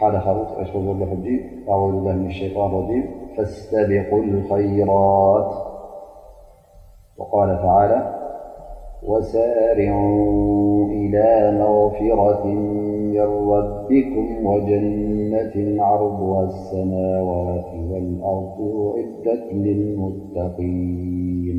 ه من الشيان ارجي فاستبقوا الخيرات وقال تعالى وسارعون إلى مغفرة من ربكم وجنة عرضها السماوات والأرض أعدت للمتقين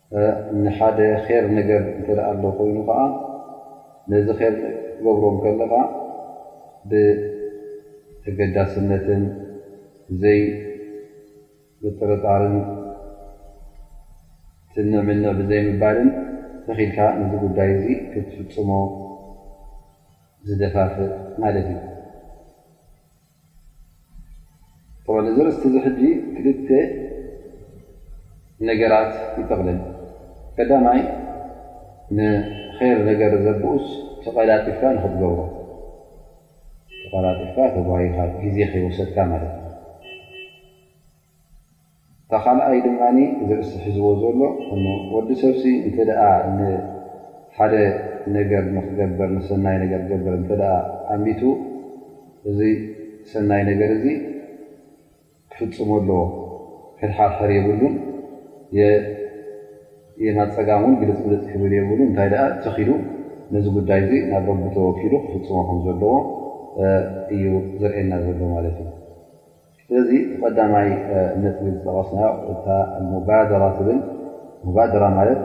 ንሓደ ር ነገር እተ ኣሎ ኮይኑ ከዓ ነዚ ር ትገብሮ ከለኻ ብተገዳስነትን ዘይ ምጥርጣርን ትንዕምንዕ ብዘይምባልን ተኺኢልካ ነዚ ጉዳይ እዚ ክትፍፅሞ ዝደፋፍእ ማለት እዩ እዚ ርእስቲ እዚ ሕጂ ክልተ ነገራት ይጥቕልል። ቀዳማይ ንር ነገር ዘብኡስ ተቐላጢፍካ ንክትገብሮ ተቐላጢፍካ ተጓይኻ ግዜ ከይወሰድካ ማለት እዩ። እታ ካልኣይ ድማ እዚ ንሱ ሒዝዎ ዘሎ እሞ ወዲ ሰብሲ እንተ ንሓደ ነገር ንክገብር ንሰናይ ነገር ክገብር እንተ ኣሚቱ እዚ ሰናይ ነገር እዚ ክፍፅሞ ኣለዎ ሕድሓርሕር የብሉን የማን ፀጋም ውን ግልፅ ምልፅ ክብል የብሉን እንታይ ደኣ ተኺሉ ነዚ ጉዳይ እዚ ናብ ረቢ ተወኪሉ ክፍፅሞ ከምዘለዎ እዩ ዘርእየና ዘሎ ማለት እዩ። ስለዚ እቲ ቀዳማይ ነጥቢ ዝጠቐስናዮ እታ ኣልሙባደራ ትብል ሙባደራ ማለት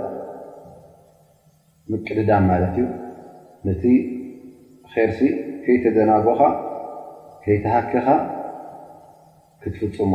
ምቅድዳም ማለት እዩ ነቲ ኼርሲ ከይተደናጎኻ ከይተሃከኻ ክትፍፅሞ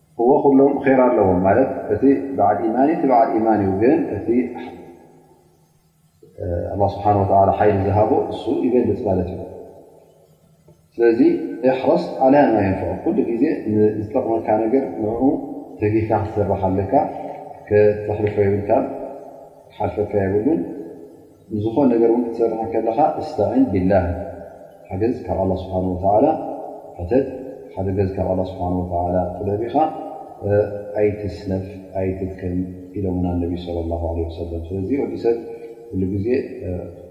እዎ ኩሎም ር ኣለዎም ማለት እቲ በዓል ኢማን እቲ በዓል ኢማን እዩ ግን እቲ ኣ ስብሓ ሓይሊ ዝሃቦ እሱ ይበልፅ ማለት እዩ ስለዚ ሕረስ ዓለያ ማ የንፍዑ ኩሉ ግዜ ንዝጠቕመካ ነገር ን ተጊፍካ ክትሰርሕ ኣለካ ከተሕልፎ የብልካ ክሓልፈካ የብሉን ንዝኾነ ነገር ውን ክትሰርሕ እንከለኻ እስተዒን ቢላህ ሓገዝ ካብ ኣላ ስብሓን ወተዓላ ሕተት ሓደገዝ ካብ ኣላ ስብሓን ወተዓላ ጥበብ ኢኻ ኣይትስነፍ ኣይትድከም ኢሎምና ነቢ ስለ ላ ለ ወሰለም ስለዚ ወዲ ሰብ ኩሉ ግዜ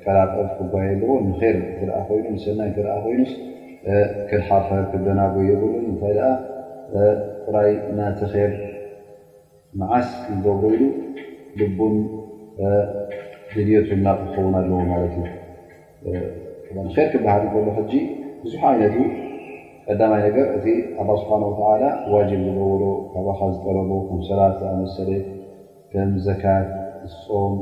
ክቀላጠፍ ክጓየ ኣለዎ ንር እተ ኮይኑ ንሰናይ እተ ኮይኑስ ክድሓፈር ክደናጎ የብሉን እንታይ ደኣ ጥራይ ናቲ ር መዓስ ክንገብሮ ኢሉ ልቡን ድልየቱን ናብኡ ክኸውን ኣለዎ ማለት እዩ ር ክበሃል ከሎ ሕጂ ብዙሕ ዓይነት እዩ ቀዳማይ ነገር እቲ ኣላ ስብሓን ወተላ ዋጅብ ዝገበሮ ካባኻ ዝጠለቦ ከም ሰላት ዝኣመሰለ ከም ዘካት ጾም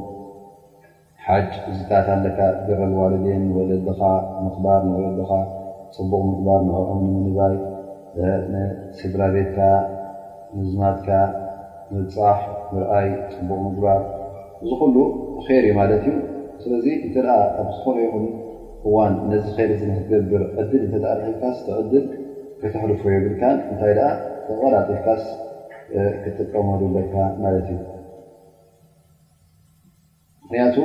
ሓጅ እዚታት ኣለካ ብር ልዋልዴን ንወለድኻ ምኽባር ንወለድኻ ፅቡቕ ምግባር ንዕኦም ንምንባይ ንስድራ ቤትካ ንዝማድካ ምብፃሕ ምርኣይ ፅቡቕ ምግባር እዚ ኹሉ ኼር እዩ ማለት እዩ ስለዚ እንተ ኣብ ዝኾነ ይኹን እዋን ነዚ ር እዚ ንክትገብር ዕድል እንተ ረኺብካስ ትዕድል ከተሕልፎ የብልካን እንታይ ደኣ ተቐላጢፍካስ ክትጥቀመሉ ኣለካ ማለት እዩ ምክንያቱ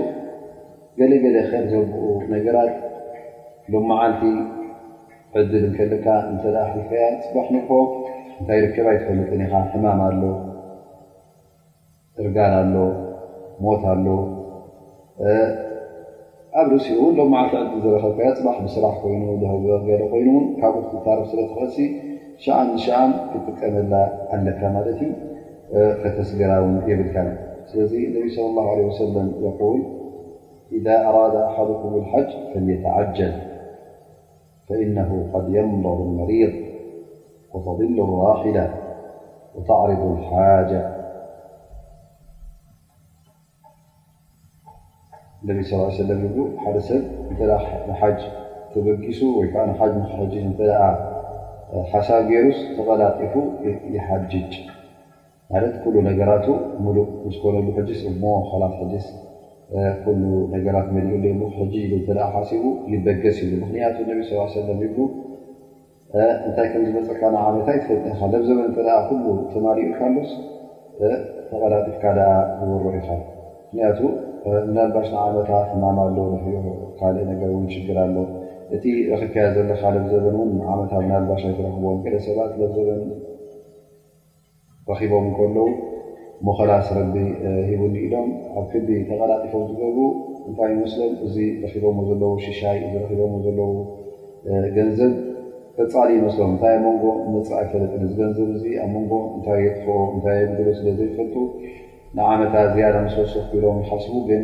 ገለገለ ከር ዘብኡ ነገራት ሎም መዓልቲ ዕድል እንከልካ እንተ ኣሕሊፈያ ፅባሕ ንግሆ እንታይ ርከብ ኣይትፈልጥን ኢኻ ሕማም ኣሎ እርጋን ኣሎ ሞት ኣሎ لومعح بصراح ينونقينون رص ش شم لكملتي فتسر يبالكام النبي صلى الله عليه وسلم يقول إذا أراد أحدكم الحج فليتعجل فإنه قد يمضر المريض وتضل الراحلة وتعرض الحاجة ነቢ ስ ሰለ ይብሉ ሓደ ሰብ እተ ንሓጅ ተበጊሱ ወይ ከዓ ንሓጅ ንክሕጅ እተ ሓሳብ ገይሩስ ተቐላጢፉ ይሓጅጅ ማለት ኩሉ ነገራቱ ሙሉእ ምስኮነሉ ሕጅ እሞ ላት ሕጅስ ኩሉ ነገራት መሊኡለይ ሞ ክሕጅ ኢሉ እተ ሓሲቡ ይበገስ ይብሉ ምክንያቱ ነቢ ስ ሰለ ይብሉ እንታይ ከም ዝመፀካ ንዓመት ኣይትፈልጥ ኢኻ ብ ዘበን እተ ኩሉ ተማሊኡልካ ኣሎስ ተቐላጢፍካ ደኣ ዝበሮ ኢኻ ምክንያቱ ምናልባሽ ንዓመታ ሕማም ኣሎ ካልእ ነገር ውን ሽግር ኣሎ እቲ ረኪብካዮ ዘለካ ለብዘበን ን ዓመታ ምናልባሽ ኣይትረክቦም ገለ ሰባት ለብዘበን ረኺቦም እንከለዉ እሞ ከላስ ረቢ ሂቡኒ ኢሎም ኣብ ክዲ ተቐላጢፎም ዝገብሩ እንታይ ይመስሎም እዚ ረኺቦምዎ ዘለዉ ሽሻይ እዚ ረኺቦምዎ ዘለዉ ገንዘብ ቀፃሊ ይመስሎም እንታይ ኣብ መንጎ መፅእ ኣይፈለጥን እዚ ገንዘብ እዚ ኣብ መንጎ እንታይ የጥፍኦ እንታይ የጉድሎ ስለ ዘይፈልጡ ንዓመታ ዝያዳ ምስ ወሰኹ ኢሎም ይሓስቡ ግን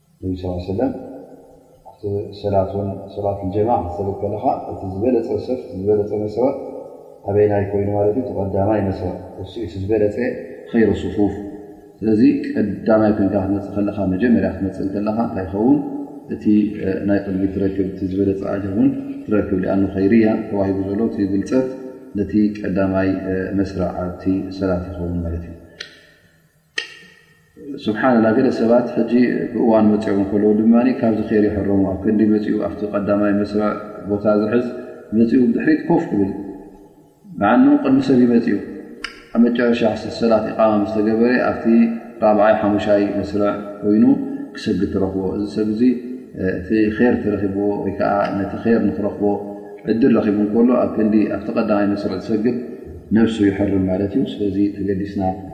ነቢ ስ ሰለም ኣብቲ ሰላት ን ሰላት ጀማዓ ክትሰግድ ከለኻ እቲ ዝበለፀ ሰፍ ዝበለፀ መስርዕ ኣበይናይ ኮይኑ ማለት ዩ ተቀዳማይ መስርዕ እሱ እቲ ዝበለፀ ኸይሩ ስፉፍ ስለዚ ቀዳማይ ኮንካ ክትመፅእ ከለኻ መጀመርያ ክትመፅእ ከለኻ እንታይ ይኸውን እቲ ናይ ቅድሚ ትረክብ እቲ ዝበለፀ ኣጀር ውን ትረክብ ኣኑ ኸይርያ ተዋሂቡ ዘሎ እቲ ብልፀት ነቲ ቀዳማይ መስርዕ ኣብቲ ሰላት ይኸውን ማለት እዩ ስብሓን ላ ገለ ሰባት ሕጂ ብእዋን መፅኦም ከለዉ ድማ ካብዚ ከይር ይሕረሙ ኣብ ክንዲ መፅኡ ኣብቲ ቀዳማይ መስርዕ ቦታ ዝሕዝ መፅኡ ድሕሪት ኮፍ ክብል ብዓኑ ቅድሚ ሰብ ይመፅኡ ኣብ መጨረሻ ሰላት ኢቓማ ምስ ተገበረ ኣብቲ ራብዓይ ሓሙሻይ መስርዕ ኮይኑ ክሰግ ትረኽቦ እዚ ሰብ እዚ እቲ ር ተረኪብዎ ወይከዓ ነቲ ር ንክረኽቦ ዕድል ረኪቡ ከሎ ኣብ ክንዲ ኣብቲ ቀዳማይ መስርዕ ዝሰግድ ነብሱ ይሕርም ማለት እዩ ስለዚ ተገዲስና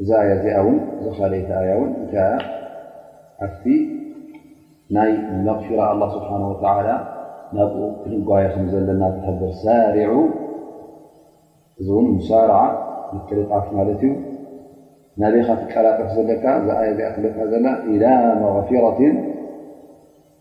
እዛ ኣያ እዚኣ ውን እዛ ካልኣይቲ ኣያ ውን እንታይ እያ ኣብቲ ናይ መቕፊራ ኣላ ስብሓን ወተላ ናብኡ ክንጓየ ከም ዘለና ትሕብር ሳሪዑ እዚ እውን ሙሳርዓ ምቅልጣፍ ማለት እዩ ናበኻ ትቀላጠፍ ዘለካ እዛ ኣያ እዚኣ ትብለካ ዘላ ኢላ መቕፊረትን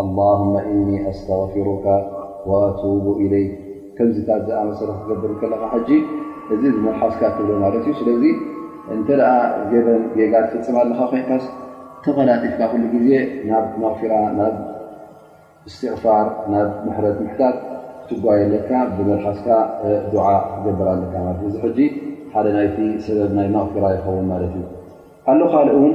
ኣላሁመ እኒ ኣስተግፊሩከ ወኣቱቡ ኢለይክ ከምዚታት ዝኣመሰለ ክትገብር እንከለኻ ሕጂ እዚ ብምልሓስካ ትብሎ ማለት እዩ ስለዚ እንተ ገበን ጌጋ ትፍፅም ኣለኻ ኮይንካስ ተቐላጢፍካ ኩሉ ግዜ ናብ መቕፊራ ናብ እስትቕፋር ናብ ምሕረት ምሕታት ክትጓየ ኣለካ ብመልሓስካ ዱዓ ክትገብር ኣለካ ማለት እዩ እዚ ሕጂ ሓደ ናይቲ ሰበብ ናይ መቕፊራ ይኸውን ማለት እዩ ኣሎ ካልእ እውን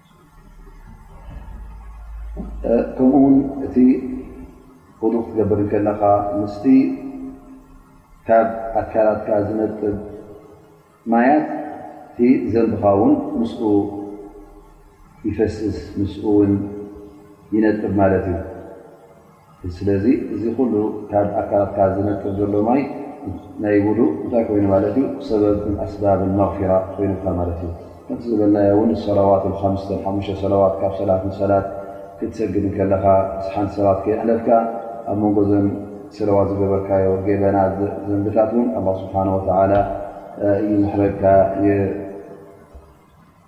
ከምኡ ውን እቲ ውዱእ ክትገብር ከለኻ ምስቲ ካብ ኣካላትካ ዝነጥብ ማያት እቲ ዘንብኻ ውን ምስ ይፈስስ ምስ ውን ይነጥብ ማለት እዩ። ስለዚ እዚ ኩሉ ካብ ኣካላትካ ዝነጥብ ዘሎ ማይ ናይ ውዱእ እንታይ ኮይኑ ማለት እዩ ሰበብ ምን ኣስባብ መቕፊራ ኮይኑካ ማለት እዩ ከምቲ ዝበልናዮ እውን ሰለዋት ሓሙሽተ ሰለዋት ካብ ሰላት ንሰላት ክትሰግድ ከለኻ ምስ ሓንቲ ሰላት ከየሕለፍካ ኣብ መንጎ ዘን ሰለዋት ዝገበርካዮ ገበና ዘንብታት እውን ኣላ ስብሓን ወተላ ይምሕረካ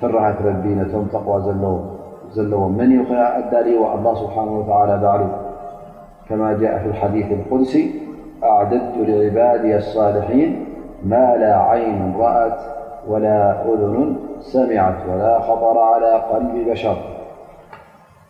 فرحت ربينتم قوى لمن الله سبحانه وتعالى بعل كما جاء في الحديث القدسي أعددت لعبادي الصالحين ما لا عين رأت ولا أذن سمعت ولا خبر على قلب بشر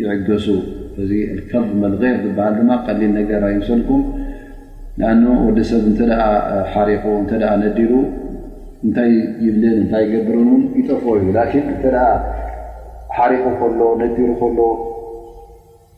ይዕገሱ እዚ ከልብ መልር ዝበሃል ድማ ቀሊል ነገር ኣይምሰልኩም ኣ ወዲ ሰብ እተ ሓሪቑ እተ ነዲሩ እንታይ ይብልን እንታይ ይገብርን ውን ይጠፍኦ እዩ ን እተ ሓሪቑ ከሎ ነዲሩ ከሎ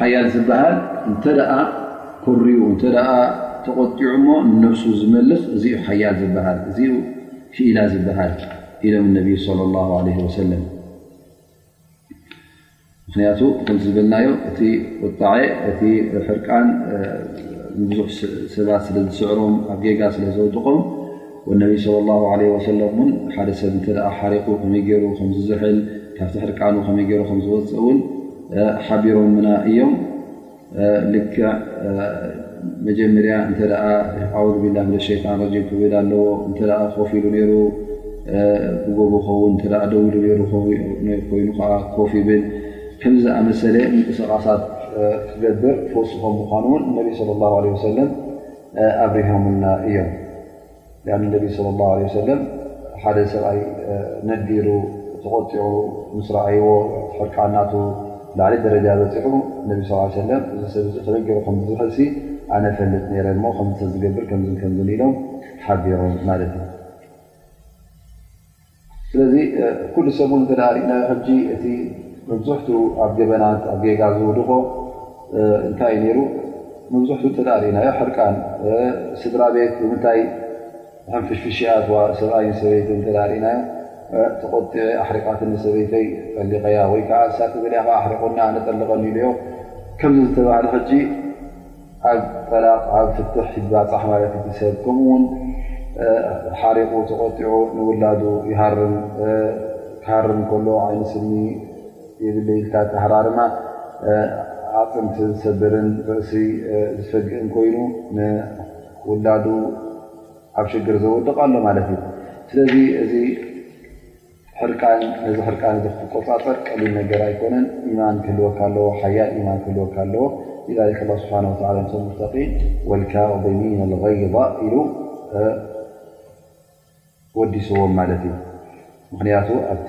ሓያል ዝበሃል እንተ ኮርዩ እተ ተቆጢዑ እሞ ንነብሱ ዝመልኽ እዚ ዩ ሓያል ዝበሃል እዚ ዩ ክኢላ ዝበሃል ኢሎም ነብዩ صለ ላ ለ ወሰለም ምክንያቱ ከም ዝበልናዮ እቲ ቁጣዐ እቲ ሕርቃን ንብዙሕ ሰባት ስለ ዝስዕሮም ኣብ ጌጋ ስለ ዘውድቖም ነቢ ص ه ሰለ ን ሓደ ሰብ እተ ሓሪቑ ከመይ ገይሩ ከምዝዝሕል ካብቲ ሕርቃኑ ከመይ ገይሩ ከምዝወፅ እውን ሓቢሮምና እዮም ልክዕ መጀመርያ እተ ኣው ብላ ም ሸጣን ረም ክብል ኣለዎ እተ ኮፍ ኢሉ ነይሩ ብጎቦ ኸውን እተ ደው ኢሉ ሩ ኮይኑ ከዓ ኮፍ ይብል ከምዚ ዝኣመሰለ ምንቅስቓሳት ክገብር ፈወስኾም ምኳኑ እውን ነቢ ለ ሰለም ኣብሪሆምልና እዮም ኣ ነቢ صለ ላه ለ ሰለም ሓደ ሰብኣይ ነዲሩ ተቆጢዑ ምስ ረኣይዎ ሕርቃናቱ ላዕሊ ደረጃ በፂሑ ነቢ ስ ሰለ እዚ ሰብ ዚ ከበይ ገይሩ ከምዝዝሕል ሲ ኣነ ፈልጥ ነረ እሞ ከምዝተዝገብር ከምዝን ከምዝን ኢሎም ሓቢሮም ማለት እዩ ስለዚ ኩሉ ሰብ ውን እተ ርእናዮ ሕጂ እቲ መብዝሕት ኣብ ገበናት ኣብ ጌጋ ዝውድቆ እንታይ እዩ ነይሩ መብዝሕት እተ ርእናዮ ሕርቃን ስድራ ቤት ብምንታይ ሕንፍሽፍሽ ይኣትዋ ሰብኣይ ሰበይቲ እተ ርእናዮ ተቆጢ ኣሕሪቓትኒ ሰበይተይ ጠሊቀያ ወይ ከዓ ሳትብልያ ከ ኣሕሪቑኒ ኣነጠልቐኒ ኢሉዮ ከምዚ ዝተባህለ ሕጂ ኣብ ጠላቕ ኣብ ፍትሕ ይባፃሕ ማለት እዩ እቲ ሰብ ከምኡ ውን ሓሪቑ ተቖጢዑ ንውላዱ ይሃርም ክሃርም ከሎ ዓይኒ ስኒ የብለይ ኢልካ ተሃራርማ ኣዕፅምቲ ዝሰብርን ርእሲ ዝፈግእን ኮይኑ ንውላዱ ኣብ ሽግር ዘውድቕ ኣሎ ማለት እዩ ስለዚ እዚ ሕርቃን ነዚ ሕርቃን እዚ ክትቆፃፀር ቀሊል ነገር ኣይኮነን ኢማን ክህልወካ ኣለዎ ሓያል ኢማን ክህልወካ ኣለዎ ሊዛሊክ ኣላ ስብሓን ወተዓላ ንቶም ሙተቒን ወልካዚሚን ኣልገይባ ኢሉ ወዲስዎም ማለት እዩ ምክንያቱ ኣብቲ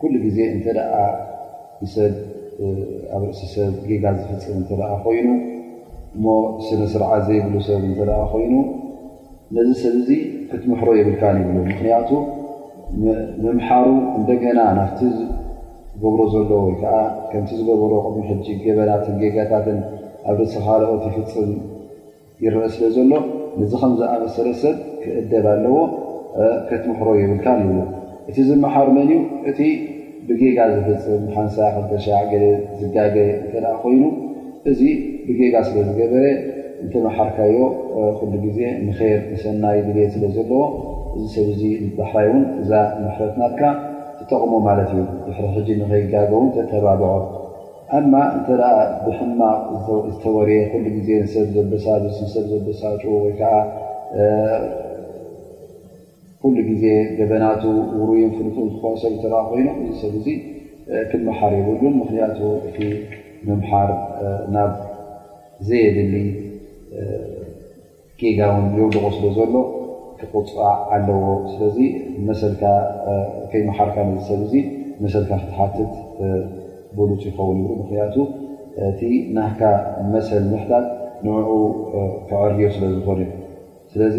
ኩሉ ግዜ እንተ ንሰብ ኣብ ርእሲ ሰብ ጌጋ ዝፍፅም እንተ ኮይኑ እሞ ስነ ስርዓት ዘይብሉ ሰብ እንተ ኮይኑ ነዚ ሰብ እዚ ክትምሕሮ የብልካን ይብሉ ምኽንያቱ ምምሓሩ እንደገና ናብቲ ዝገብሮ ዘሎ ወይ ከዓ ከምቲ ዝገበሮ ቅድሚ ሕጂ ገበናትን ጌጋታትን ኣብ ርእሲ ካልኦት ይፍፅም ይረኣ ስለ ዘሎ ንዚ ከም ዝኣመሰለ ሰብ ክእደብ ኣለዎ ከትምሕሮ የብልካን ይብሉ እቲ ዝመሓር መን እዩ እቲ ብጌጋ ዝፍፅም ሓንሳ ክልተሻዕ ገለ ዝጋገ እንተ ኮይኑ እዚ ብጌጋ ስለ ዝገበረ እንተመሓርካዮ ኩሉ ግዜ ንር ንሰናይ ድልት ስለ ዘለዎ እዚ ሰብ እዚ ዳሕራይ እውን እዛ ምሕረት ናትካ ትጠቕሞ ማለት እዩ ድሕሪ ሕጂ ንከይጋገ እውን ተተባብዖ ኣማ እንተ ብሕማቕ ዝተወርየ ኩሉ ግዜ ንሰብ ዘበሳብስ ንሰብ ዘበሳጩ ወይ ከዓ ኩሉ ግዜ ገበናቱ ውሩይን ፍሉጡን ዝኾነ ሰብ እተ ኮይኑ እዚ ሰብ እዚ ክመሓር የብሉን ምክንያቱ እቲ ምምሓር ናብ ዘየድሊ ጌጋ ውን የውድቖ ስለ ዘሎ ክቕጻዕ ኣለዎ። ስለዚ መሰልካ ከይመሓርካ ነዚ ሰብ እዚ መሰልካ ክትሓትት ብሉጽ ይኸውን ይብሉ። ምኽንያቱ እቲ ናህካ መሰል ምሕታት ንዕኡ ከዐርዮ ስለ ዝኾነ። ስለዚ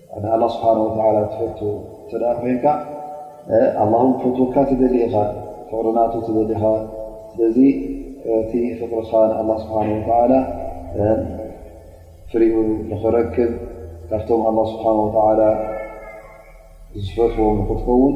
ንኣላ ስብሓን ወተዓላ ትፈቱ እተ ኮይንካ ኣላ ውን ክፈትወካ ትደሊ ኢኻ ፍቕሪ ናቱ ትደሊ ኢኻ ስለዚ እቲ ፍቕርኻ ንኣላ ስብሓን ወተዓላ ፍሪኡ ንኽረክብ ካብቶም ኣላ ስብሓን ወተዓላ ዝፈትዎም ንኽትከውን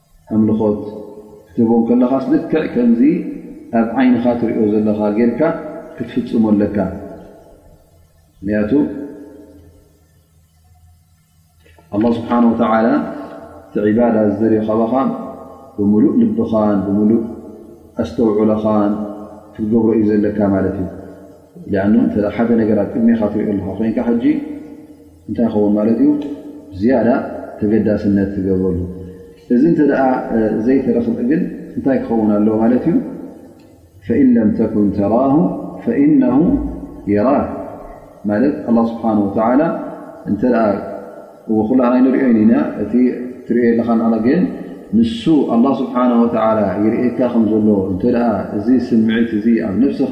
ኣምልኾት ክትህቦም ከለኻስ ልክዕ ከምዚ ኣብ ዓይንኻ ትሪኦ ዘለኻ ጌርካ ክትፍፅሞ ኣለካ ምክንያቱ ኣላ ስብሓን ወተላ እቲ ዒባዳ ዝደርዮ ካባኻ ብምሉእ ልብኻን ብምሉእ ኣስተውዕሎኻን ክትገብሮ እዩ ዘለካ ማለት እዩ ኣኑ እተ ሓደ ነገር ኣብ ቅድሜኻ ትሪኦ ኣለኻ ኮይንካ ሕጂ እንታይ ይኸውን ማለት እዩ ዝያዳ ተገዳስነት ትገብረሉ እዚ እንተ ዘይተረኽበ ግን እንታይ ክኸውን ኣለዎ ማለት እዩ ፈኢን ለም ተኩን ተራሁ ፈኢነ የራ ማለት ኣላ ስብሓን ወተላ እንተ እዎ ኩላና ይንሪኦ ዩ ኢና እቲ ትሪኦ ኣለካ ንላ ግን ንሱ ኣላ ስብሓን ወተላ ይርእካ ከም ዘሎ እተ እዚ ስምዒት እዚ ኣብ ነፍስኻ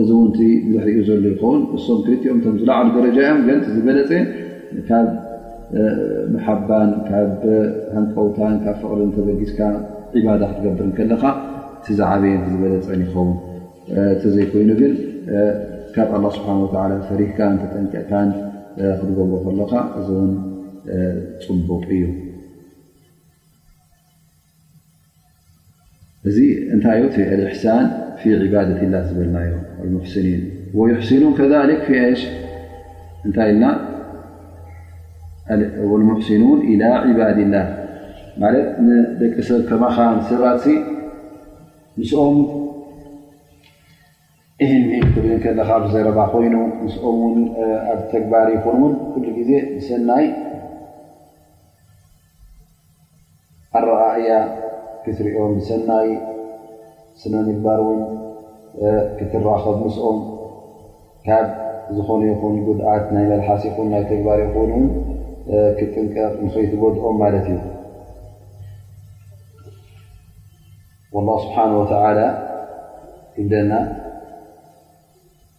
እዚ እውን እቲ ዝርሕኡ ዘሎ ይኸውን እሶም ክልቲኦም ቶም ዝለዓሉ ደረጃ እዮም ግን እቲ ዝበለፀ ካብ መሓባን ካብ ሃንቀውታን ካብ ፍቕርን ተበጊስካ ዒባዳ ክትገብር ከለኻ እቲ ዝዓበየን ዝበለፀን ይኸውን እቲ ዘይኮይኑ ግን ካብ ኣላ ስብሓን ወተላ ፈሪህካን ተጠንቂቕካን ክትገብሮ ከለኻ እዚ እውን ፅቡቕ እዩ እዚ እንታይ ዩ ኢሕሳን ባደት ላ ዝበልናዮ ሙሕስኒን ወይሕስኑ ከሊክ ሽ እንታይ ኢልና ሙሕስኑ ኢላ ባድ ላ ማለት ንደቂ ሰብ ከማኻ ሰባት ምስኦም እሂን ምሂን ክትብል ከለኻ ብዘረባ ኮይኑ ምስኦም ውን ኣብ ተግባር ይኹን ውን ኩሉ ግዜ ብሰናይ ኣረኣእያ ክትሪኦም ብሰናይ ስነ ምግባር ውን ክትራኸብ ምስኦም ካብ ዝኾነ ይኹን ጉድኣት ናይ መልሓስ ይኹን ናይ ተግባር ይኹን ውን ክጥንቀቕ ንኸይትጎድኦም ማለት እዩ ላ ስብሓን ወተላ ይብለና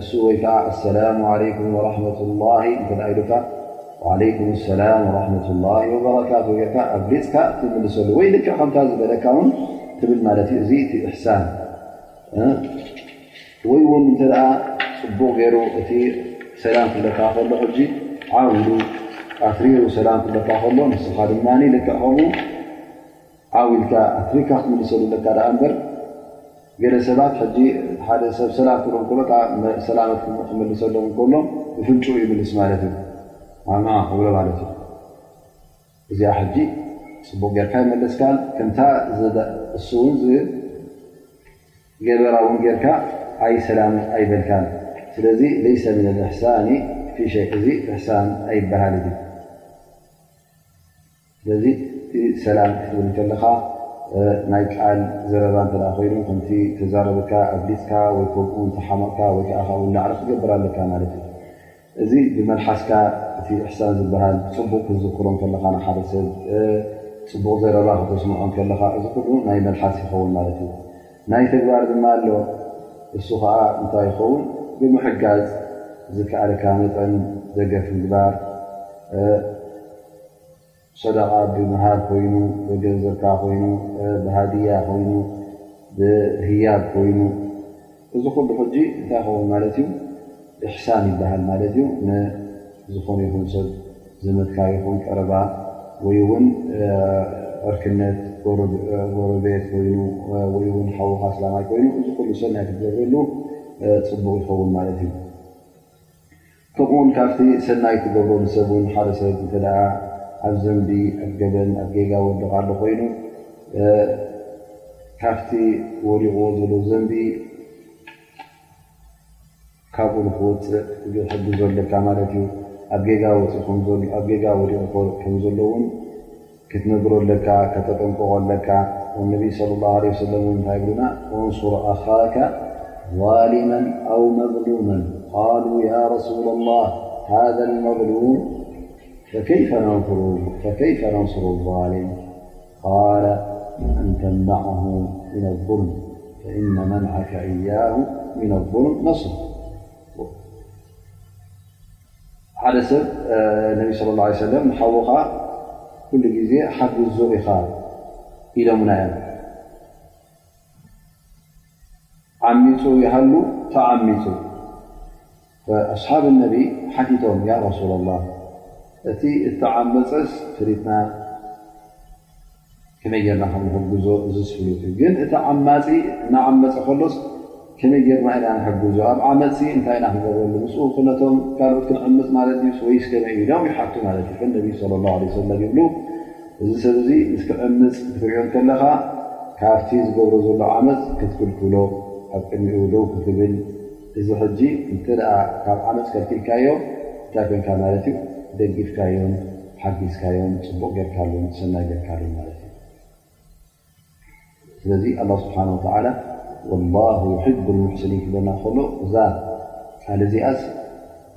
እሱ ወይ ከዓ ኣሰላሙ ዓለይኩም ወረሕመትላሂ እንተደኣ ኢሉካ ዓለይኩም ኣሰላም ወረሕመትላሂ ወበረካቱ ጌርካ ኣብሊፅካ ትምልሰሉ ወይ ልክዕ ከምታ ዝበለካ ውን ትብል ማለት እዩ እዙ እቲ እሕሳን ወይ እውን እንተደኣ ፅቡቕ ገይሩ እቲ ሰላም ክብለካ ከሎ ሕጂ ዓው ኢሉ ኣትሪሩ ሰላም ክብለካ ከሎ ንስኻ ድማ ልክዕ ከምኡ ዓው ኢልካ ኣትሪርካ ክትምልሰሉ ኣለካ ደኣ እምበር ገለ ሰባት ሕጂ እቲ ሓደ ሰብ ሰላም ክብሎ እንከሎ እታ ሰላመት ክመልሰሎም እንከሎ ብፍንጩኡ ይምልስ ማለት እዩ ማማ ክብሎ ማለት እዩ እዚኣ ሕጂ ፅቡቕ ጌርካ ኣይመለስካን ከምታ እሱ እውን ዝገበራ እውን ጌርካ ኣይ ሰላም ኣይበልካን ስለዚ ለይሰ ምን ልእሕሳኒ ፊሸይ እዚ እሕሳን ኣይበሃል እዩ ስለዚ እቲ ሰላም ክትብል ከለኻ ናይ ቃል ዘረባ እተ ኮይኑ ከምቲ ተዛረብካ ኣብሊፅካ ወይ ከምኡ እንተሓመቕካ ወይ ከዓ ካብኡ ላዕሊ ክትገብር ኣለካ ማለት እዩ እዚ ብመልሓስካ እቲ እሕሳን ዝበሃል ፅቡቕ ክትዝክሮም ከለካ ንሓደ ሰብ ፅቡቕ ዘረባ ከተስምዖም ከለካ እዚ ኩሉ ናይ መልሓስ ይኸውን ማለት እዩ ናይ ተግባር ድማ ኣሎ እሱ ከዓ እንታይ ይኸውን ብምሕጋዝ ዝከኣለካ መጠን ደገፍ ምግባር ሰደቓ ብምሃብ ኮይኑ ብገንዘብካ ኮይኑ ብሃድያ ኮይኑ ብህያብ ኮይኑ እዚ ኩሉ ሕጂ እንታይ ይኸውን ማለት እዩ እሕሳን ይበሃል ማለት እዩ ንዝኾነ ይኹን ሰብ ዘመትካ ይኹን ቀረባ ወይ ውን ዕርክነት ጎረቤት ኮይኑ ወይ ውን ሓዉኻ ኣስላማይ ኮይኑ እዚ ኩሉ ሰናይ ክትገብረሉ ፅቡቕ ይኸውን ማለት እዩ ከምኡውን ካብቲ ሰናይ እትገብሮ ንሰብ ውን ሓደ ሰብ እንተ ደኣ ኣብ ዘንቢ ኣብ ገበን ኣብ ጌጋ ወድቕ ኣሎ ኮይኑ ካብቲ ወዲቕዎ ዘሎ ዘንቢ ካብኡ ንክወፅእ ዝሕግዞ ኣለካ ማለት እዩ ኣብ ጌጋ ወፅእ ኣብ ጌጋ ወዲቑ ከም ዘሎ ውን كتنر ك تጠنقق ك النبي صلى الله عليه سلم ن انصر أخاك ظالما أو مظلوما قالوا يا رسول الله هذا المظلوم فكيف ننصر الظالم قال أنتمعه من الظلم فإن منعك إياه من الظلم نصر ሓደ ሰብ ነቢ ስለ ላ ሰለም ንሓውኻ ኩሉ ግዜ ሓግዞ ኢኻ ኢሎምና እዮም ዓሚፁ ይሃሉ ተዓሚፁ ኣስሓብ ነቢ ሓቲቶም ያ ረሱላ ላ እቲ እተዓመፀስ ፈሊጥና ከመይ ጌርና ክንሕግዞ እዝስ ፍሉጥ እዩ ግን እቲ ዓማፂ እናዓመፀ ከሎስ ከመይ ጌርና ኢና ንሕግዞ ኣብ ዓመፅሲ እንታይ ኢና ክንገብረሉ ምስኡ ክነቶም ካልኦት ክንዕምፅ ማለት ድዩስ ወይስ ከመይ እዩ ኢሎም ይሓቱ ማለት እዩ ፈነቢይ ለ ላ ለ ሰለም ይብሉ እዚ ሰብ እዚ ምስ ክዕምፅ ክትሪኦ ከለኻ ካብቲ ዝገብሮ ዘሎ ዓመፅ ክትክልክሎ ኣብ ቅድሚኡ ደው ክትብል እዚ ሕጂ እንተ ካብ ዓመፅ ከልኪልካዮ እንታይ ኮንካ ማለት እዩ ደጊፍካዮን ሓጊዝካዮን ፅቡቕ ጌርካሉን ሰናይ ጌርካሉን ማለት እዩ ስለዚ ኣላ ስብሓን ወተዓላ ወላሁ ዩሕቡ ልሙሕስኒን ክብለና ከሎ እዛ ቃል እዚኣስ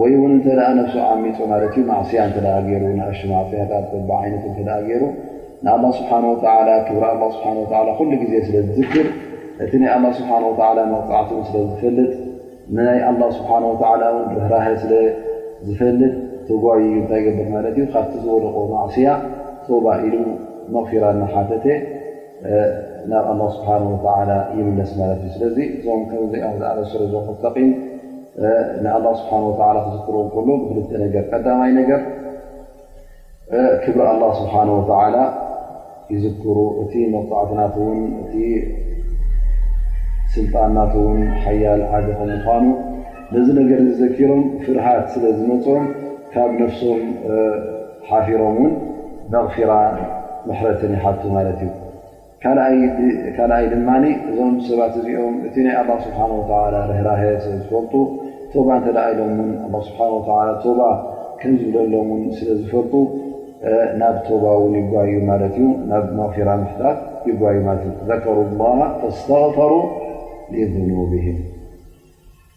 ወይ ውን እንተ ነፍሱ ዓሚፁ ማለት ዩ ማዕስያ እተ ገይሩ ንኣሽቱ ማዕፅያታት በብዓይነቱ እተ ገይሩ ንኣላ ስብሓ ወላ ክብሪ ኣላ ስብሓ ወላ ኩሉ ግዜ ስለ ዝዝክር እቲ ናይ ኣላ ስብሓ ወላ መቕፃዕትኡ ስለ ዝፈልጥ ንናይ ኣላ ስብሓ ወላ ውን ርህራሀ ስለ ዝፈልጥ ተጓይ ዩ እንታይ ገብር ማለት ዩ ካብቲ ዝወደቑ ማዕስያ ቶባ ኢሉ መቕፊራ እናሓተተ ናብ ኣላ ስብሓን ወላ ይምለስ ማለት እዩ ስለዚ እዞም ከምዚኦም ዝኣመሰሉ እዞም ሙተቒን ንኣላ ስብሓን ወላ ክዝክርዎ ከሎ ብክልተ ነገር ቀዳማይ ነገር ክብሪ ኣላ ስብሓን ወላ ይዝክሩ እቲ መቕፃዕቲ ናት ውን እቲ ስልጣን ናት ውን ሓያል ዓዲ ከም ምኳኑ ነዚ ነገር ዝዘኪሮም ፍርሃት ስለ ዝመፆም ካብ ነፍሶም ሓፊሮም ውን መቕፊራ ምሕረትን ይሓቱ ማለት እዩ ካልኣይ ድማ እዞም ሰባት እዚኦም እቲ ናይ ኣላ ስብሓን ወተላ ርህራሀ ስለ ዝፈልጡ ቶባ እንተ ኢሎም ውን ኣ ስብሓን ወላ ቶባ ከም ዝብለሎም ውን ስለ ዝፈልጡ ናብ ቶባ ውን ይጓዩ ማለት እዩ ናብ መቕፊራ ምሕታት ይጓዩ ማለት እዩ ዘከሩ ላ ፈስተغፈሩ ሊذኑብህም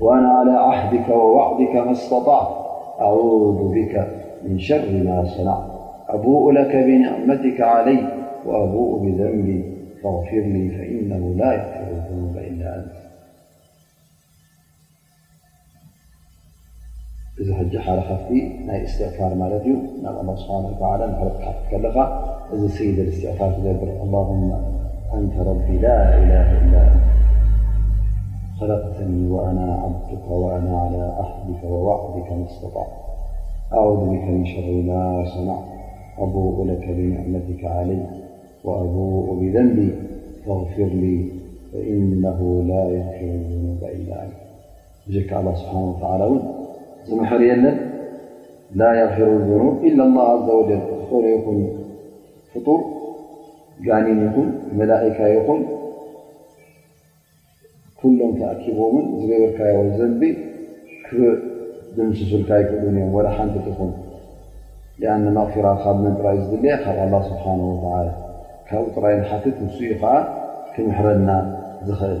وأنا على عهدك ووعدك ما استطعت أعوذ بك من شر ما صنعت أبوء لك بنعمتك علي وأبوء بذنبي فاغفر لي فإنه لا ي إ حج حرفت ي استفار ملت الله سبحانه وتعالى لت كل ذ سيد لاستفار تبر اللهم أنت ربي لا إله إلا أن خلقتني وأنا عبدك وأنا على أحدك ووعدك ما استطع أعذ بك من شر ما صنع أبوء لك بنعمتك عليك وأبوء بذنبي فاغفرلي فإنه لا ير ب إلا ብጀካ ኣላ ስብሓን ወተላ እውን ዝምሕር የለን ላ የፊሩ ኑብ ኢላ ላ ዘ ወጀል ዝኮነ ይኹን ፍጡር ጋኒን ይኹን መላእካ ይኹን ኩሎም ተኣኪቦምን ዝገበርካዮ ዘንቢ ክድምስሱልካ ይክእሉን እዮም ወላ ሓንቲ ትኹን ኣን መቕፊራ ካብ መን ጥራይ ዝድለየ ካብ ኣላ ስብሓን ወተላ ካብኡ ጥራይ ንሓትት ንስኡ ከዓ ክምሕረና ዝኽእል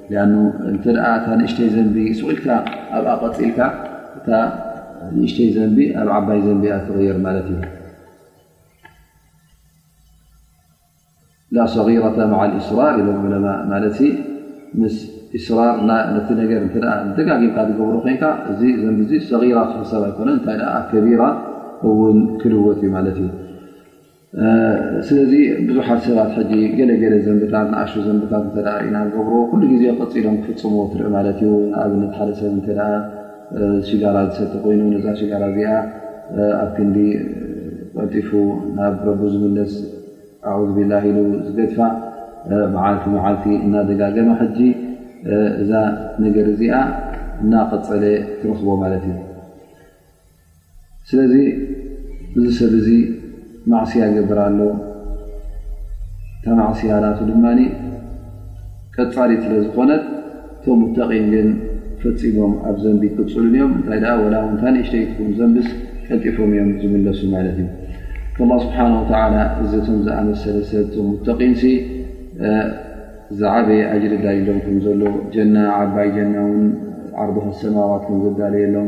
ሊኣኑ እንተ እታ ንእሽተይ ዘንቢ ሱቕ ኢልካ ኣብኣ ቀፂልካ እታ ንእሽተይ ዘንቢ ኣብ ዓባይ ዘንቢ ኣትቕየር ማለት እዩ ላሰغረተ ማዓ እስራር ኢሎም ዑለማ ማለት ምስ እስራር ነቲ ነገር እተ ደጋጊምካ ትገብሩ ኮንካ እዚ ዘንቢ እዚ ሰራ ክሕሰብ ኣይኮነ እንታይ ከቢራ እውን ክልወት እዩ ማለት እዩ ስለዚ ብዙሓት ሰባት ሕጂ ገለ ገለ ዘንብታት ንኣሽቱ ዘንብታት እተ ርእና ንገብሮ ኩሉ ግዜ ቀፂሎም ክፍፅምዎ ትርኢ ማለት እዩ ንኣብነት ሓደ ሰብ እተ ሽጋራ ዝሰቲ ኮይኑ ነዛ ሽጋራ እዚኣ ኣብ ክንዲ ቀልጢፉ ናብ ረቡ ዝምለስ ኣዝ ቢላ ኢሉ ዝገድፋ መዓልቲ መዓልቲ እናደጋገመ ሕጂ እዛ ነገር እዚኣ እናቐፀለ ትረኽቦ ማለት እዩ ስለዚ እዚ ሰብ እዚ ማዕስያ ይገብር ኣሎ እታ ማዕስያ ናቱ ድማ ቀፃሊት ስለዝኾነት እቶም ሙተቒን ግን ፈፂሞም ኣብ ዘንቢ ኣይቅፅሉን እዮም እንታይ ደኣ ወላ ውን እታ ንእሽተይ ትኹን ዘንብስ ቀልጢፎም እዮም ዝምለሱ ማለት እዩ ኣላ ስብሓን ወተዓላ እዚ እቶም ዝኣመሰለ ሰብ እቶም ሙተቒን ሲ ዝዓበየ ኣጅሪ ዳልሎም ከም ዘሎ ጀና ዓባይ ጀና ውን ዓርዱሃ ሰማዋት ከም ዘዳለየሎም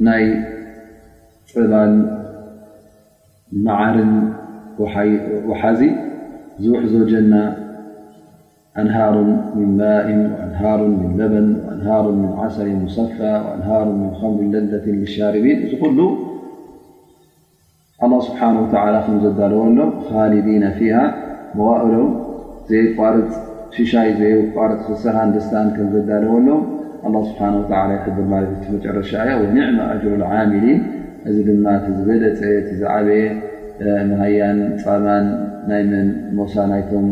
ي لل معر وحز وحز جن أنهار من ماء وأنهار من لبن وأنهار من عسر مسفى وأنهار من خمر لدة للشاربين ኣላህ ስብሓን ወተዓላ ከም ዘዳለወሎም ኻሊዲነ ፊሃ መዋእሎም ዘየቋርፅ ሽሻይ ዘየቋርፅ ፍስሃን ደስታን ከም ዘዳለወሎም ኣላህ ስብሓን ወተዓላ ይሕብር ማለት እዩ እቲ መጨረሻ እያ ወኒዕመ ኣጅሩ ልዓሚሊን እዚ ድማ እቲ ዝበለፀ እቲ ዝዓበየ መሃያን ፃባን ናይ መን ሞሳ ናይቶም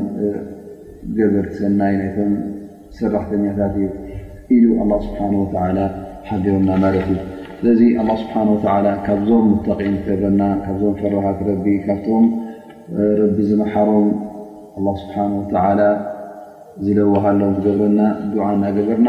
ገበርቲ ሰናይ ናይቶም ሰራሕተኛታት እዩ ኢሉ ኣላ ስብሓን ወተላ ሓቢሮና ማለት እዩ ስለዚ ኣላ ስብሓን ወተላ ካብዞም ሙተቒን ክገብረና ካብዞም ፈራሃት ረቢ ካብቶም ረቢ ዝመሓሮም ኣላ ስብሓን ወተላ ዝለዋሃሎም ክገብረና ዱዓ እናገበርና